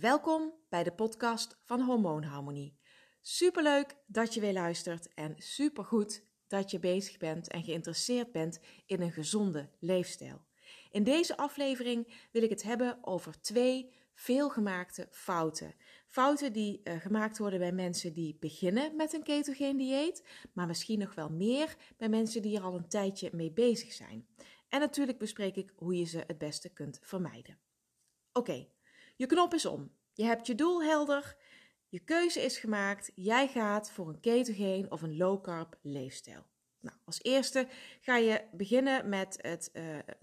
Welkom bij de podcast van Hormoonharmonie. Superleuk dat je weer luistert en supergoed dat je bezig bent en geïnteresseerd bent in een gezonde leefstijl. In deze aflevering wil ik het hebben over twee veelgemaakte fouten. Fouten die uh, gemaakt worden bij mensen die beginnen met een ketogeen dieet, maar misschien nog wel meer bij mensen die er al een tijdje mee bezig zijn. En natuurlijk bespreek ik hoe je ze het beste kunt vermijden. Oké, je knop is om. Je hebt je doel helder. Je keuze is gemaakt. Jij gaat voor een ketogeen of een low carb leefstijl. Nou, als eerste ga je beginnen met het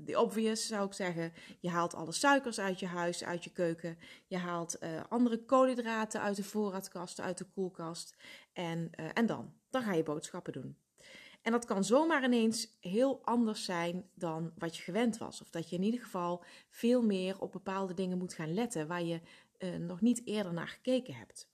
uh, obvious, zou ik zeggen. Je haalt alle suikers uit je huis, uit je keuken. Je haalt uh, andere koolhydraten uit de voorraadkast, uit de koelkast. En, uh, en dan? Dan ga je boodschappen doen. En dat kan zomaar ineens heel anders zijn dan wat je gewend was. Of dat je in ieder geval veel meer op bepaalde dingen moet gaan letten waar je uh, nog niet eerder naar gekeken hebt.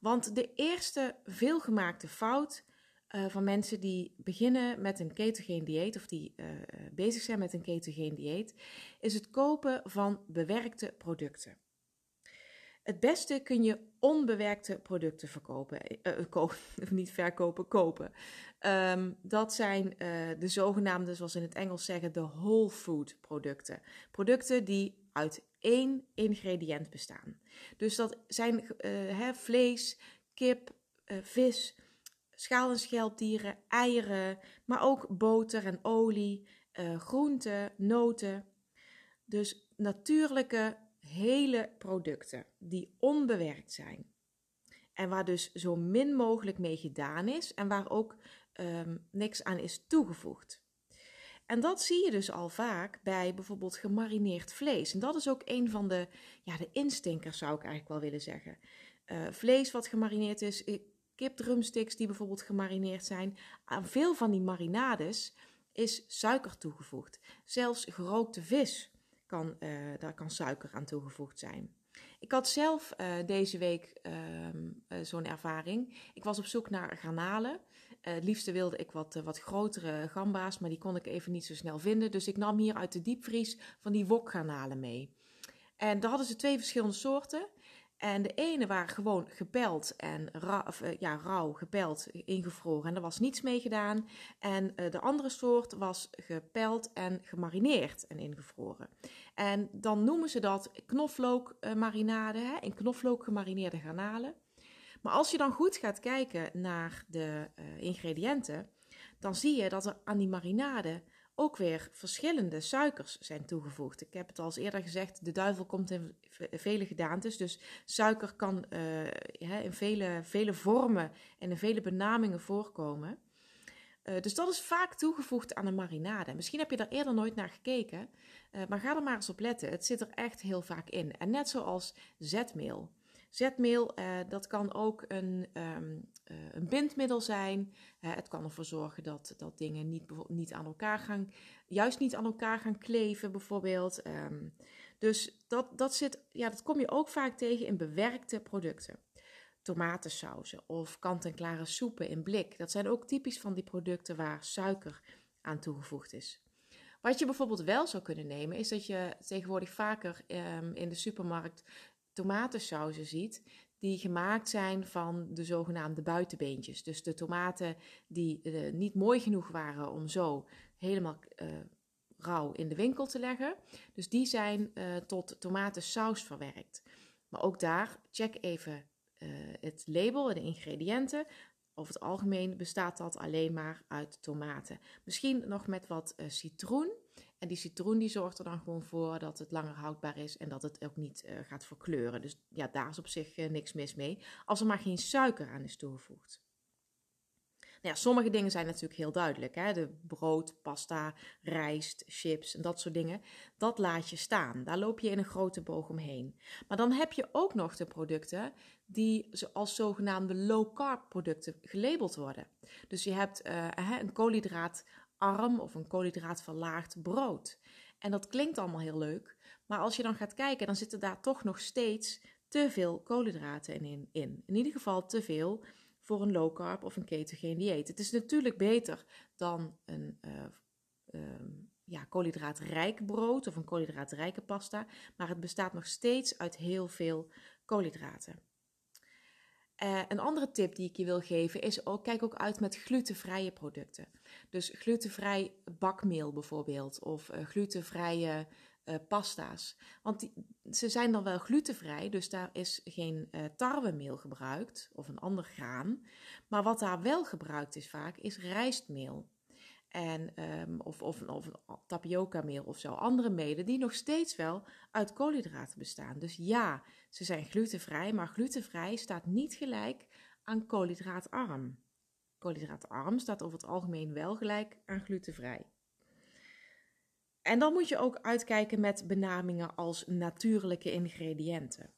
Want de eerste veelgemaakte fout uh, van mensen die beginnen met een ketogeen dieet of die uh, bezig zijn met een ketogeen dieet, is het kopen van bewerkte producten. Het beste kun je onbewerkte producten verkopen, uh, ko niet verkopen, kopen. Um, dat zijn uh, de zogenaamde, zoals in het Engels zeggen, de whole food producten. Producten die uit één ingrediënt bestaan. Dus dat zijn hè, vlees, kip, vis, schaal- en eieren, maar ook boter en olie, groenten, noten. Dus natuurlijke hele producten die onbewerkt zijn. En waar dus zo min mogelijk mee gedaan is en waar ook um, niks aan is toegevoegd. En dat zie je dus al vaak bij bijvoorbeeld gemarineerd vlees. En dat is ook een van de, ja, de instinkers, zou ik eigenlijk wel willen zeggen. Uh, vlees wat gemarineerd is, eh, kipdrumsticks die bijvoorbeeld gemarineerd zijn. Aan veel van die marinades is suiker toegevoegd. Zelfs gerookte vis kan, uh, daar kan suiker aan toegevoegd zijn. Ik had zelf uh, deze week uh, zo'n ervaring. Ik was op zoek naar garnalen. het liefste wilde ik wat, wat grotere gamba's, maar die kon ik even niet zo snel vinden. Dus ik nam hier uit de diepvries van die wokgarnalen mee. En daar hadden ze twee verschillende soorten. En de ene waren gewoon gepeld en uh, ja, rauw, gepeld, ingevroren. En er was niets mee gedaan. En uh, de andere soort was gepeld en gemarineerd en ingevroren. En dan noemen ze dat knoflookmarinade, hè, in knoflook gemarineerde garnalen. Maar als je dan goed gaat kijken naar de uh, ingrediënten, dan zie je dat er aan die marinade ook weer verschillende suikers zijn toegevoegd. Ik heb het al eens eerder gezegd, de duivel komt in vele gedaantes. Dus suiker kan uh, in vele, vele vormen en in vele benamingen voorkomen. Uh, dus dat is vaak toegevoegd aan een marinade. Misschien heb je daar eerder nooit naar gekeken, uh, maar ga er maar eens op letten. Het zit er echt heel vaak in. En net zoals zetmeel. Zetmeel, uh, dat kan ook een, um, uh, een bindmiddel zijn. Uh, het kan ervoor zorgen dat, dat dingen niet, niet aan elkaar gaan, juist niet aan elkaar gaan kleven, bijvoorbeeld. Um, dus dat, dat, zit, ja, dat kom je ook vaak tegen in bewerkte producten. Tomatensauzen of kant-en-klare soepen in blik. Dat zijn ook typisch van die producten waar suiker aan toegevoegd is. Wat je bijvoorbeeld wel zou kunnen nemen, is dat je tegenwoordig vaker um, in de supermarkt tomatensauzen ziet die gemaakt zijn van de zogenaamde buitenbeentjes. Dus de tomaten die uh, niet mooi genoeg waren om zo helemaal uh, rauw in de winkel te leggen. Dus die zijn uh, tot tomatensaus verwerkt. Maar ook daar check even het label en de ingrediënten. Over het algemeen bestaat dat alleen maar uit tomaten. Misschien nog met wat citroen en die citroen die zorgt er dan gewoon voor dat het langer houdbaar is en dat het ook niet uh, gaat verkleuren. Dus ja, daar is op zich uh, niks mis mee, als er maar geen suiker aan is toegevoegd. Nou ja, sommige dingen zijn natuurlijk heel duidelijk. Hè? De brood, pasta, rijst, chips en dat soort dingen. Dat laat je staan. Daar loop je in een grote boog omheen. Maar dan heb je ook nog de producten die als zogenaamde low carb producten gelabeld worden. Dus je hebt uh, een koolhydraat arm of een koolhydraatverlaagd brood. En dat klinkt allemaal heel leuk, maar als je dan gaat kijken, dan zitten daar toch nog steeds te veel koolhydraten in. In, in ieder geval te veel voor een low carb of een ketogeen dieet. Het is natuurlijk beter dan een, uh, uh, ja, koolhydraatrijk brood of een koolhydraatrijke pasta, maar het bestaat nog steeds uit heel veel koolhydraten. Uh, een andere tip die ik je wil geven is ook, kijk ook uit met glutenvrije producten. Dus glutenvrij bakmeel bijvoorbeeld of uh, glutenvrije uh, pasta's. Want die, ze zijn dan wel glutenvrij, dus daar is geen tarwemeel gebruikt of een ander graan. Maar wat daar wel gebruikt is vaak, is rijstmeel. En, um, of, of, of tapioca meel of zo. Andere melen die nog steeds wel uit koolhydraten bestaan. Dus ja, ze zijn glutenvrij, maar glutenvrij staat niet gelijk aan koolhydraatarm. Koolhydraatarm staat over het algemeen wel gelijk aan glutenvrij. En dan moet je ook uitkijken met benamingen als natuurlijke ingrediënten.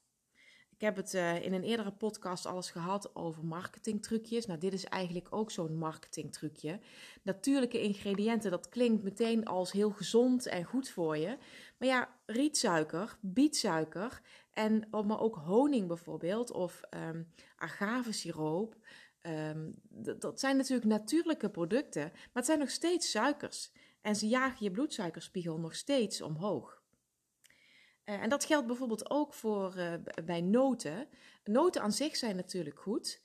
Heb het uh, in een eerdere podcast alles gehad over marketingtrucjes. Nou, dit is eigenlijk ook zo'n marketingtrucje. Natuurlijke ingrediënten, dat klinkt meteen als heel gezond en goed voor je. Maar ja, rietsuiker, bietsuiker en maar ook honing bijvoorbeeld of um, agavesiroop. Um, dat zijn natuurlijk natuurlijke producten, maar het zijn nog steeds suikers. En ze jagen je bloedsuikerspiegel nog steeds omhoog. Uh, en dat geldt bijvoorbeeld ook voor uh, bij noten. Noten aan zich zijn natuurlijk goed.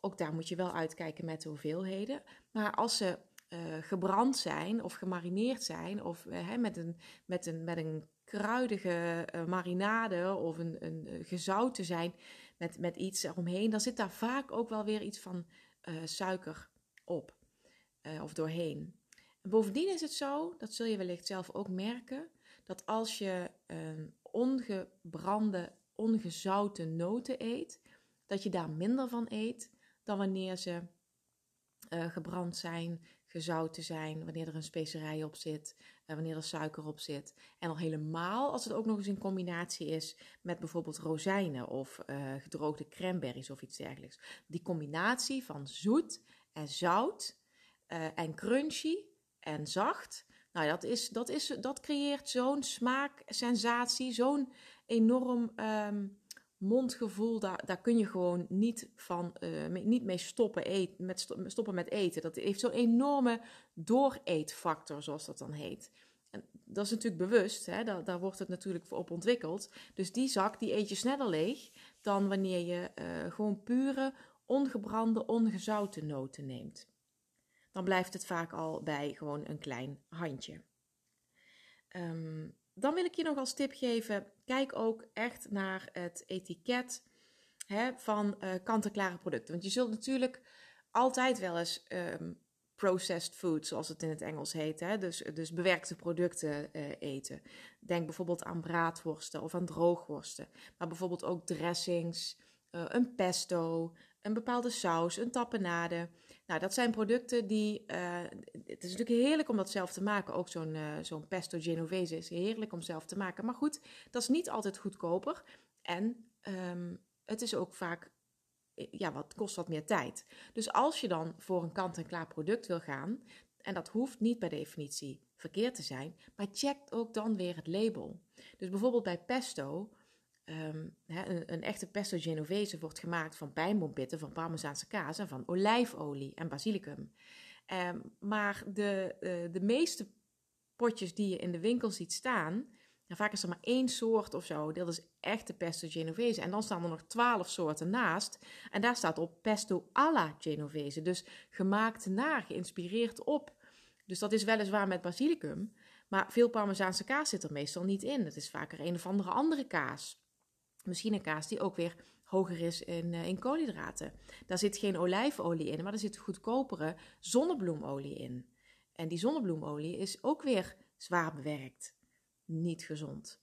Ook daar moet je wel uitkijken met de hoeveelheden. Maar als ze uh, gebrand zijn of gemarineerd zijn of met, een, met, een, met een kruidige marinade of een, een gezouten zijn met, met iets eromheen, dan zit daar vaak ook wel weer iets van suiker op of doorheen. bovendien is het zo, dat zul je wellicht zelf ook merken, dat als je um, ongebrande, ongezouten noten eet, dat je daar minder van eet dan wanneer ze uh, gebrand zijn, gezouten zijn, wanneer er een specerij op zit, uh, wanneer er suiker op zit. En al helemaal als het ook nog eens in combinatie is met bijvoorbeeld rozijnen of uh, gedroogde cranberries of iets dergelijks. Die combinatie van zoet en zout en crunchy en zacht, nou, dat, is, dat, is, dat creëert zo'n smaaksensatie, zo'n enorm um, mondgevoel. Daar, kun je gewoon niet, van, uh, mee, niet mee stoppen, eet, met stoppen met eten. Dat heeft zo'n enorme dooreetfactor, zoals dat dan heet. En dat is natuurlijk bewust, hè? Daar, daar wordt het natuurlijk voor op ontwikkeld. Dus die zak die eet je sneller leeg dan wanneer je uh, gewoon pure, ongebrande, ongezouten noten neemt dan blijft het vaak al bij gewoon een klein handje. Um, dan wil ik je nog als tip geven: kijk ook echt naar het etiket hè, van uh, kant-en-klare producten. Want je zult natuurlijk altijd wel eens um, processed food, zoals het in het Engels heet, hè, dus, dus bewerkte producten uh, eten. Denk bijvoorbeeld aan braadworsten of aan droogworsten, maar bijvoorbeeld ook dressings, uh, een pesto, een bepaalde saus, een tapenade. Nou, dat zijn producten die. Uh, het is natuurlijk heerlijk om dat zelf te maken. Ook zo'n uh, zo'n pesto genovese is heerlijk om zelf te maken. Maar goed, dat is niet altijd goedkoper. En um, het is ook vaak. Ja, wat kost wat meer tijd. Dus als je dan voor een kant-en-klaar product wil gaan. En dat hoeft niet per definitie verkeerd te zijn. Maar check ook dan weer het label. Dus bijvoorbeeld bij pesto Um, een, echte pesto genovese wordt gemaakt van pijnboompitten, van parmezaanse kaas en van olijfolie en basilicum. Um, maar de, uh, de meeste potjes die je in de winkel ziet staan, vaak is er maar één soort of zo, dat is echte pesto genovese. En dan staan er nog twaalf soorten naast. En daar staat op pesto alla genovese, dus gemaakt naar, geïnspireerd op. Dus dat is weliswaar met basilicum, maar veel parmezaanse kaas zit er meestal niet in. Het is vaker een of andere andere kaas. Misschien een kaas die ook weer hoger is in, uh, in koolhydraten. Daar zit geen olijfolie in, maar er zit goedkopere zonnebloemolie in. En die zonnebloemolie is ook weer zwaar bewerkt. Niet gezond.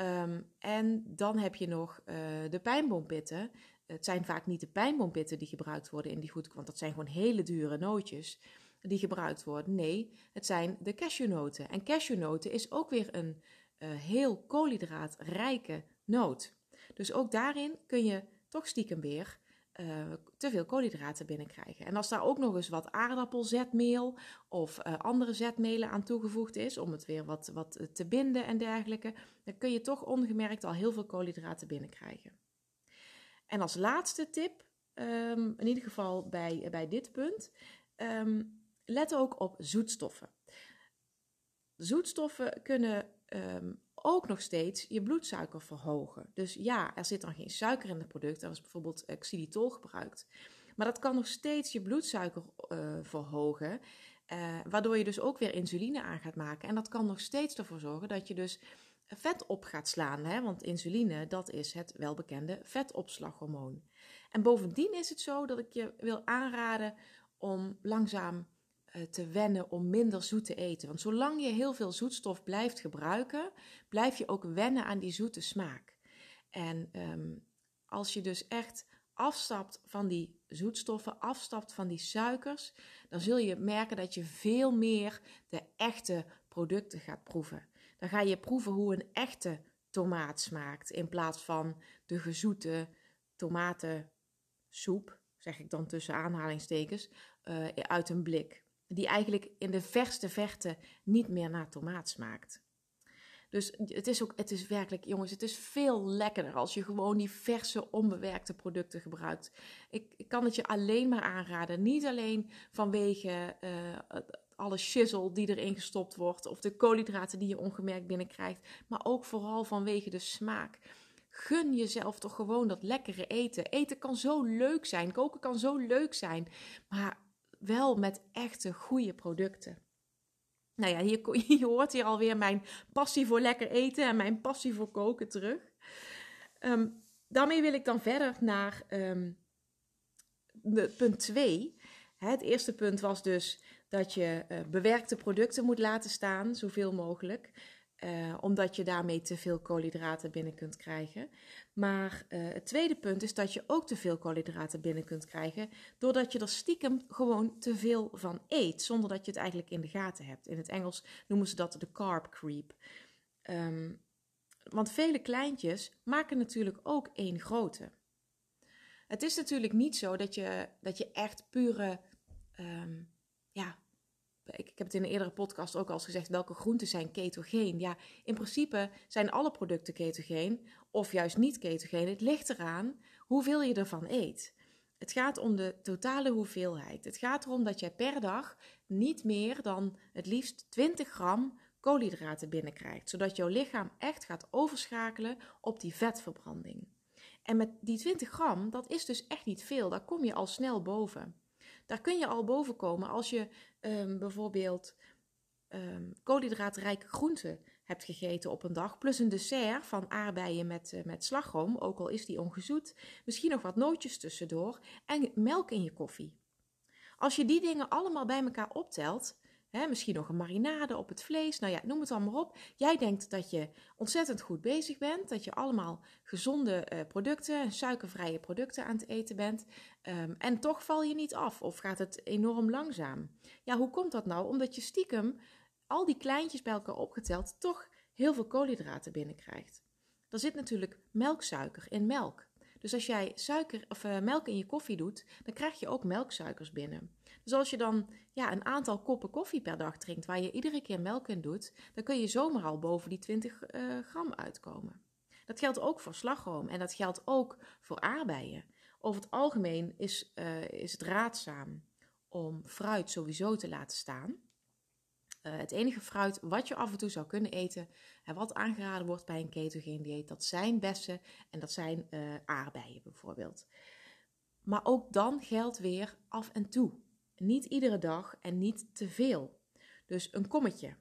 Um, en dan heb je nog uh, de pijnboompitten. Het zijn vaak niet de pijnboompitten die gebruikt worden in die goed, want dat zijn gewoon hele dure nootjes die gebruikt worden. Nee, het zijn de cashewnoten. En cashewnoten is ook weer een uh, heel koolhydraatrijke noot. Dus ook daarin kun je toch stiekem weer uh, te veel koolhydraten binnenkrijgen. En als daar ook nog eens wat aardappelzetmeel of uh, andere zetmelen aan toegevoegd is, om het weer wat, wat te binden en dergelijke, dan kun je toch ongemerkt al heel veel koolhydraten binnenkrijgen. En als laatste tip, um, in ieder geval bij, bij dit punt, um, let ook op zoetstoffen. zoetstoffen kunnen ehm, ook nog steeds je bloedsuiker verhogen. Dus ja, er zit dan geen suiker in het product. Er is bijvoorbeeld xylitol gebruikt. Maar dat kan nog steeds je bloedsuiker uh, verhogen. Uh, waardoor je dus ook weer insuline aan gaat maken. En dat kan nog steeds ervoor zorgen dat je dus vet op gaat slaan. Hè? Want insuline, dat is het welbekende vetopslaghormoon. En bovendien is het zo dat ik je wil aanraden om langzaam te wennen om minder zoet te eten. Want zolang je heel veel zoetstof blijft gebruiken, blijf je ook wennen aan die zoete smaak. En um, als je dus echt afstapt van die zoetstoffen, afstapt van die suikers, dan zul je merken dat je veel meer de echte producten gaat proeven. Dan ga je proeven hoe een echte tomaat smaakt in plaats van de gezoete tomatensoep, zeg ik dan tussen aanhalingstekens, uh, uit een blik. Die eigenlijk in de verste verte niet meer naar tomaat smaakt. Dus het is ook, het is werkelijk, jongens, het is veel lekkerder als je gewoon die verse, onbewerkte producten gebruikt. Ik, ik kan het je alleen maar aanraden. Niet alleen vanwege uh, alle shizzle die erin gestopt wordt, of de koolhydraten die je ongemerkt binnenkrijgt, maar ook vooral vanwege de smaak. Gun jezelf toch gewoon dat lekkere eten. Eten kan zo leuk zijn, koken kan zo leuk zijn, maar wel met echte goede producten. Nou ja, hier, je hoort hier alweer mijn passie voor lekker eten en mijn passie voor koken terug. Um, daarmee wil ik dan verder naar um, punt 2. Het eerste punt was dus dat je uh, bewerkte producten moet laten staan, zoveel mogelijk. Uh, omdat je daarmee te veel koolhydraten binnen kunt krijgen. Maar uh, het tweede punt is dat je ook te veel koolhydraten binnen kunt krijgen. Doordat je er stiekem gewoon te veel van eet. Zonder dat je het eigenlijk in de gaten hebt. In het Engels noemen ze dat de carb creep. Um, want vele kleintjes maken natuurlijk ook één grote. Het is natuurlijk niet zo dat je, dat je echt pure um, ja, ik, ik heb het in een eerdere podcast ook al eens gezegd, welke groenten zijn ketogeen? Ja, in principe zijn alle producten ketogeen of juist niet ketogeen. Het ligt eraan hoeveel je ervan eet. Het gaat om de totale hoeveelheid. Het gaat erom dat jij per dag niet meer dan het liefst 20 gram koolhydraten binnenkrijgt, zodat jouw lichaam echt gaat overschakelen op die vetverbranding. En met die 20 gram, dat is dus echt niet veel, daar kom je al snel boven. Daar kun je al boven komen als je um, bijvoorbeeld um, koolhydraatrijke groenten hebt gegeten op een dag, plus een dessert van aardbeien met, uh, met slagroom, ook al is die ongezoet, misschien nog wat nootjes tussendoor en melk in je koffie. Als je die dingen allemaal bij elkaar optelt, misschien nog een marinade op het vlees. Nou ja, noem het allemaal op. Jij denkt dat je ontzettend goed bezig bent. Dat je allemaal gezonde uh, producten, suikervrije producten aan het eten bent. Um, en toch val je niet af of gaat het enorm langzaam. Ja, hoe komt dat nou? Omdat je stiekem al die kleintjes bij elkaar opgeteld toch heel veel koolhydraten binnenkrijgt. Er zit natuurlijk melksuiker in melk. Dus als jij suiker of uh, melk in je koffie doet, dan krijg je ook melksuikers binnen. Dus als je dan ja, een aantal koppen koffie per dag drinkt, waar je iedere keer melk in doet, dan kun je zomaar al boven die 20 uh, eh, gram uitkomen. Dat geldt ook voor slagroom en dat geldt ook voor aardbeien. Over het algemeen is, uh, is het raadzaam om fruit sowieso te laten staan. Uh, het enige fruit wat je af en toe zou kunnen eten en wat aangeraden wordt bij een ketogeen dieet, dat zijn bessen en dat zijn aardbeien bijvoorbeeld. Maar ook dan geldt weer af en toe. Niet iedere dag en niet te veel. Dus een kommetje,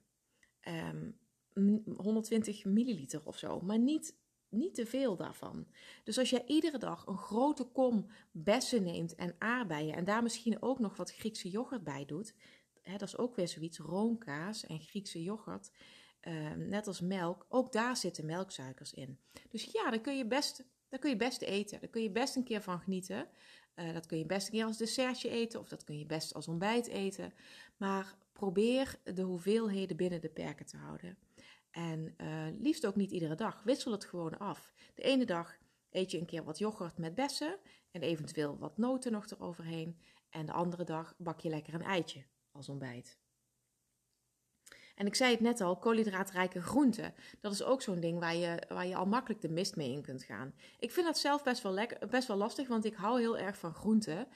um, ehm, 120 milliliter of zo, maar niet, niet te veel daarvan. Dus als jij iedere dag een grote kom bessen neemt en aardbeien en daar misschien ook nog wat Griekse yoghurt bij doet, hè, dat is ook weer zoiets, roomkaas en Griekse yoghurt, uh, net als melk, ook daar zitten melksuikers in. Dus ja, dan kun je best, dan kun je best eten, daar kun je best een keer van genieten. Uh, dat kun je best een keer als dessertje eten of dat kun je best als ontbijt eten. Maar probeer de hoeveelheden binnen de perken te houden. En uh, liefst ook niet iedere dag. Wissel het gewoon af. De ene dag eet je een keer wat yoghurt met bessen en eventueel wat noten nog eroverheen. En de andere dag bak je lekker een eitje als ontbijt. En ik zei het net al, koolhydraatrijke groenten. Dat is ook zo'n ding waar je, waar je al makkelijk de mist mee in kunt gaan. Ik vind dat zelf best wel, lekker, best wel lastig, want ik hou heel erg van groenten.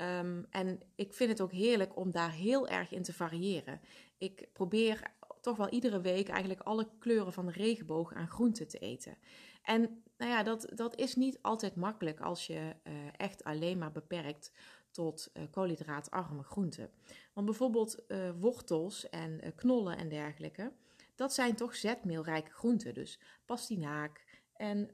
Um, en ik vind het ook heerlijk om daar heel erg in te variëren. Ik probeer toch wel iedere week eigenlijk alle kleuren van de regenboog aan groenten te eten. En nou ja, dat, dat is niet altijd makkelijk als je uh, echt alleen maar beperkt tot uh, koolhydraatarme groenten. Want bijvoorbeeld uh, wortels en knollen en dergelijke, dat zijn toch zetmeelrijke groenten. Dus pastinaak en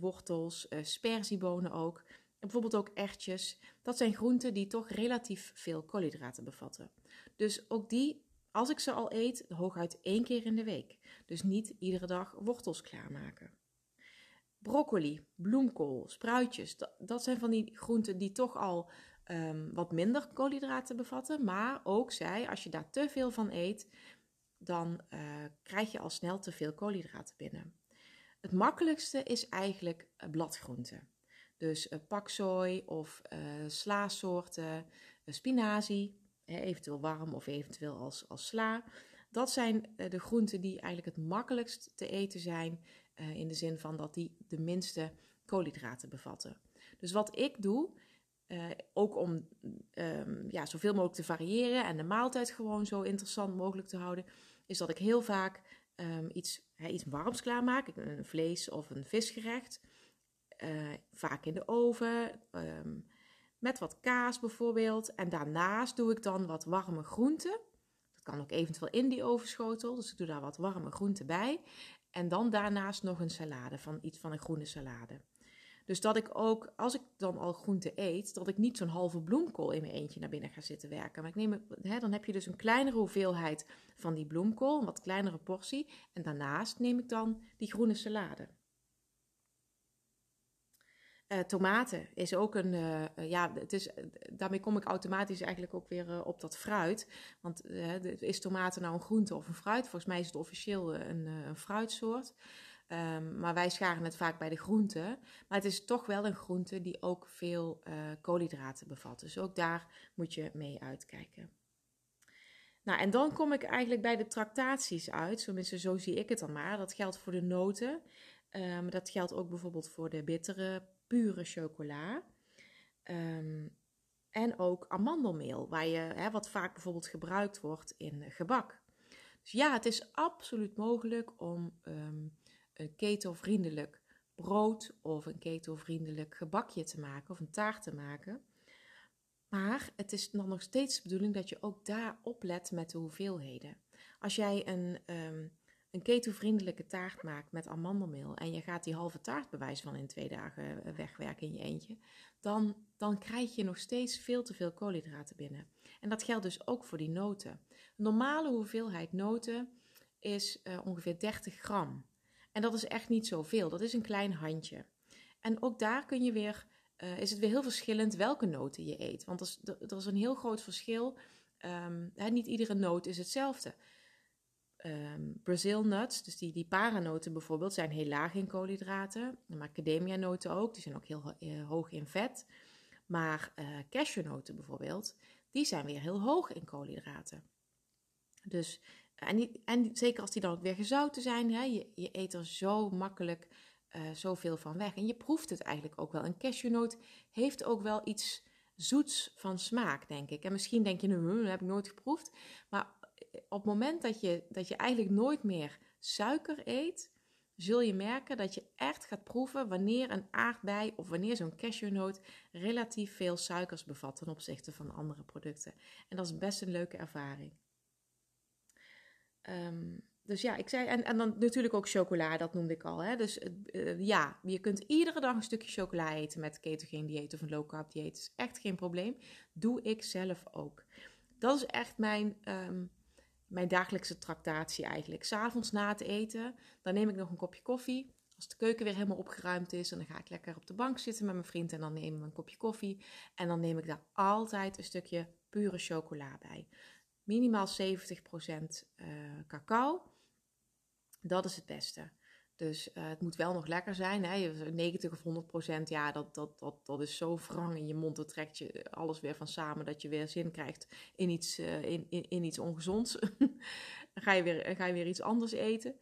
wortels, sperziebonen ook. En bijvoorbeeld ook ertjes. Dat zijn groenten die toch relatief veel koolhydraten bevatten. Dus ook die, als ik ze al eet, hooguit één keer in de week. Dus niet iedere dag wortels klaarmaken. Broccoli, bloemkool, spruitjes, dat, dat zijn van die groenten die toch al um, wat minder koolhydraten bevatten. Maar ook zij, als je daar te veel van eet, dan uh, krijg je al snel te veel koolhydraten binnen. Het makkelijkste is eigenlijk bladgroenten. Dus uh, paksoi of uh, slaasoorten, spinazie, eventueel warm of eventueel als, als sla. Dat zijn de groenten die eigenlijk het makkelijkst te eten zijn in de zin van dat die de minste koolhydraten bevatten. Dus wat ik doe, uh, ook om um, ja, zoveel mogelijk te variëren en de maaltijd gewoon zo interessant mogelijk te houden, is dat ik heel vaak um, iets, iets warms klaarmaak, een vlees of een visgerecht. Uh, vaak in de oven, um, met wat kaas bijvoorbeeld. En daarnaast doe ik dan wat warme groenten. Dat kan ook eventueel in die ovenschotel, dus ik doe daar wat warme groenten bij. En dan daarnaast nog een salade, van iets van een groene salade. Dus dat ik ook, als ik dan al groente eet, dat ik niet zo'n halve bloemkool in mijn eentje naar binnen ga zitten werken. Maar ik neem, hè, dan heb je dus een kleinere hoeveelheid van die bloemkool, een wat kleinere portie. En daarnaast neem ik dan die groene salade. Uh, tomaten is ook een, uh, ja, het is, daarmee kom ik automatisch eigenlijk ook weer op dat fruit. Want is tomaten nou een groente of een fruit? Volgens mij is het officieel een, een fruitsoort. Um, maar wij scharen het vaak bij de groenten. Maar het is toch wel een groente die ook veel koolhydraten bevat. Dus ook daar moet je mee uitkijken. Nou, en dan kom ik eigenlijk bij de tractaties uit. Tenminste, zo zie ik het dan maar. Dat geldt voor de noten. Um, dat geldt ook bijvoorbeeld voor de bittere pure chocola. Um, en ook amandelmeel, waar je, hè, wat vaak bijvoorbeeld gebruikt wordt in gebak. Dus ja, het is absoluut mogelijk om een ketovriendelijk brood of een ketovriendelijk gebakje te maken of een taart te maken. Maar het is dan nog steeds de bedoeling dat je ook daar oplet met de hoeveelheden. Als jij een um, een ketovriendelijke taart maakt met amandelmeel en je gaat die halve taart bewijs van in twee dagen eh, wegwerken in je eentje, dan, dan krijg je nog steeds veel te veel koolhydraten binnen. En dat geldt dus ook voor die noten. Normale hoeveelheid noten is uh, ongeveer 30 gram. En dat is echt niet zoveel, dat is een klein handje. En ook daar kun je weer, uh, is het weer heel verschillend welke noten je eet. Want er is, er een heel groot verschil. Um, hè, niet iedere noot is hetzelfde um, Brazil nuts, dus die, die paranoten bijvoorbeeld, zijn heel laag in koolhydraten. Macadamia noten ook, die zijn ook heel uh, hoog in vet. Maar uh, cashewnoten bijvoorbeeld, die zijn weer heel hoog in koolhydraten. Dus, en, zeker als die dan ook weer gezouten zijn, hè, je, je eet er zo makkelijk uh, zoveel van weg. En je proeft het eigenlijk ook wel. Een cashewnoot heeft ook wel iets zoets van smaak, denk ik. En misschien denk je, nu, dat heb ik nooit geproefd. Maar op het moment dat je, dat je eigenlijk nooit meer suiker eet, zul je merken dat je echt gaat proeven wanneer een aardbei of wanneer zo'n cashewnoot relatief veel suikers bevat ten opzichte van andere producten. En dat is best een leuke ervaring. Um, dus ja, ik zei, en, en dan natuurlijk ook chocola, dat noemde ik al. Hè? Dus uh, ja, je kunt iedere dag een stukje chocola eten met ketogeen dieet of een low carb dieet. Is echt geen probleem. Doe ik zelf ook. Dat is echt mijn um, mijn dagelijkse tractatie eigenlijk. S'avonds na het eten, dan neem ik nog een kopje koffie. Als de keuken weer helemaal opgeruimd is, en dan ga ik lekker op de bank zitten met mijn vriend en dan nemen we een kopje koffie. En dan neem ik daar altijd een stukje pure chocola bij. Minimaal 70% uh, eh, cacao. Dat is het beste. Dus uh, het moet wel nog lekker zijn. Hè? 90 of 100 procent, ja, dat, dat, dat, dat is zo wrang in je mond. Dat trekt je alles weer van samen. Dat je weer zin krijgt in iets, uh, in, in, iets ongezonds. dan ga je, weer, ga je weer iets anders eten.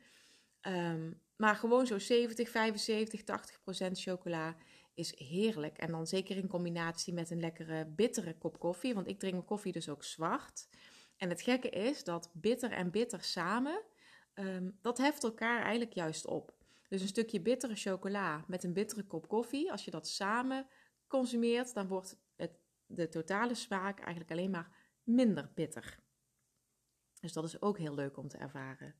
Um, maar gewoon zo 70, 75, 80 procent chocola is heerlijk. En dan zeker in combinatie met een lekkere bittere kop koffie. Want ik drink mijn koffie dus ook zwart. En het gekke is dat bitter en bitter samen ehm, dat heft elkaar eigenlijk juist op. Dus een stukje bittere chocola met een bittere kop koffie, als je dat samen consumeert, dan wordt het, de totale smaak eigenlijk alleen maar minder bitter. Dus dat is ook heel leuk om te ervaren.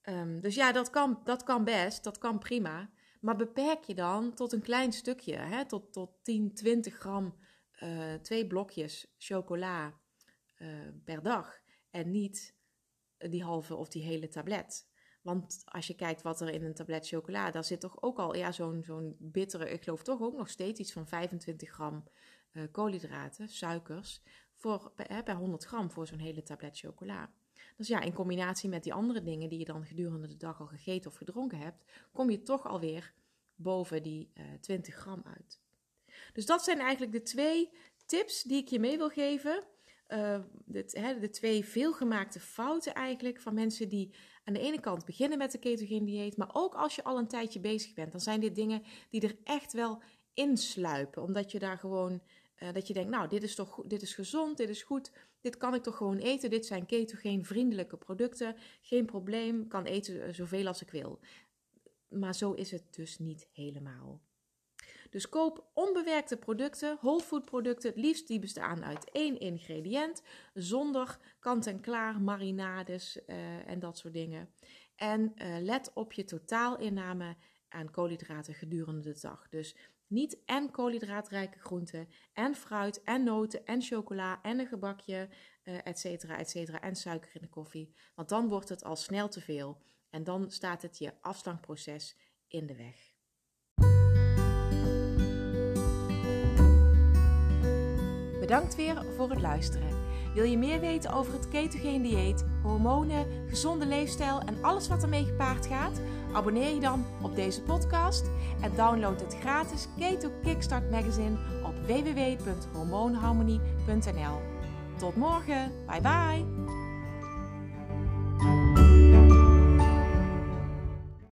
Ehm, dus ja, dat kan, dat kan best, dat kan prima. Maar beperk je dan tot een klein stukje, hè? Tot, tot 10, 20 gram, uh, twee blokjes chocola uh, per dag. En niet die halve of die hele tablet. Want als je kijkt wat er in een tablet chocola, daar zit toch ook al ja, zo'n zo'n bittere, ik geloof toch ook nog steeds iets van 25 gram uh, koolhydraten, suikers, voor, per, per 100 gram voor zo'n hele tablet chocola. Dus ja, in combinatie met die andere dingen die je dan gedurende de dag al gegeten of gedronken hebt, kom je toch alweer boven die uh, eh, 20 gram uit. Dus dat zijn eigenlijk de twee tips die ik je mee wil geven. Uh, de, hè, de twee veelgemaakte fouten eigenlijk van mensen die aan de ene kant beginnen met de ketogene dieet, maar ook als je al een tijdje bezig bent, dan zijn dit dingen die er echt wel insluipen, omdat je daar gewoon uh, dat je denkt, nou, dit is toch dit is gezond, dit is goed, dit kan ik toch gewoon eten. Dit zijn ketogeen vriendelijke producten, geen probleem, kan eten eh, zoveel als ik wil. Maar zo is het dus niet helemaal. Dus koop onbewerkte producten, whole food producten, het liefst die bestaan uit één ingrediënt, zonder kant-en-klaar marinades uh, en dat soort dingen. En uh, let op je totaalinname aan koolhydraten gedurende de dag. Dus niet en koolhydraatrijke groenten, en fruit, en noten, en chocola, en een gebakje, uh, et cetera, et cetera, en suiker in de koffie. Want dan wordt het al snel te veel en dan staat het je afslankproces in de weg. Bedankt weer voor het luisteren. Wil je meer weten over het ketogeen dieet, hormonen, gezonde leefstijl en alles wat ermee gepaard gaat? Abonneer je dan op deze podcast en download het gratis Keto Kickstart magazine op www.hormoonharmonie.nl. Tot morgen, bye bye!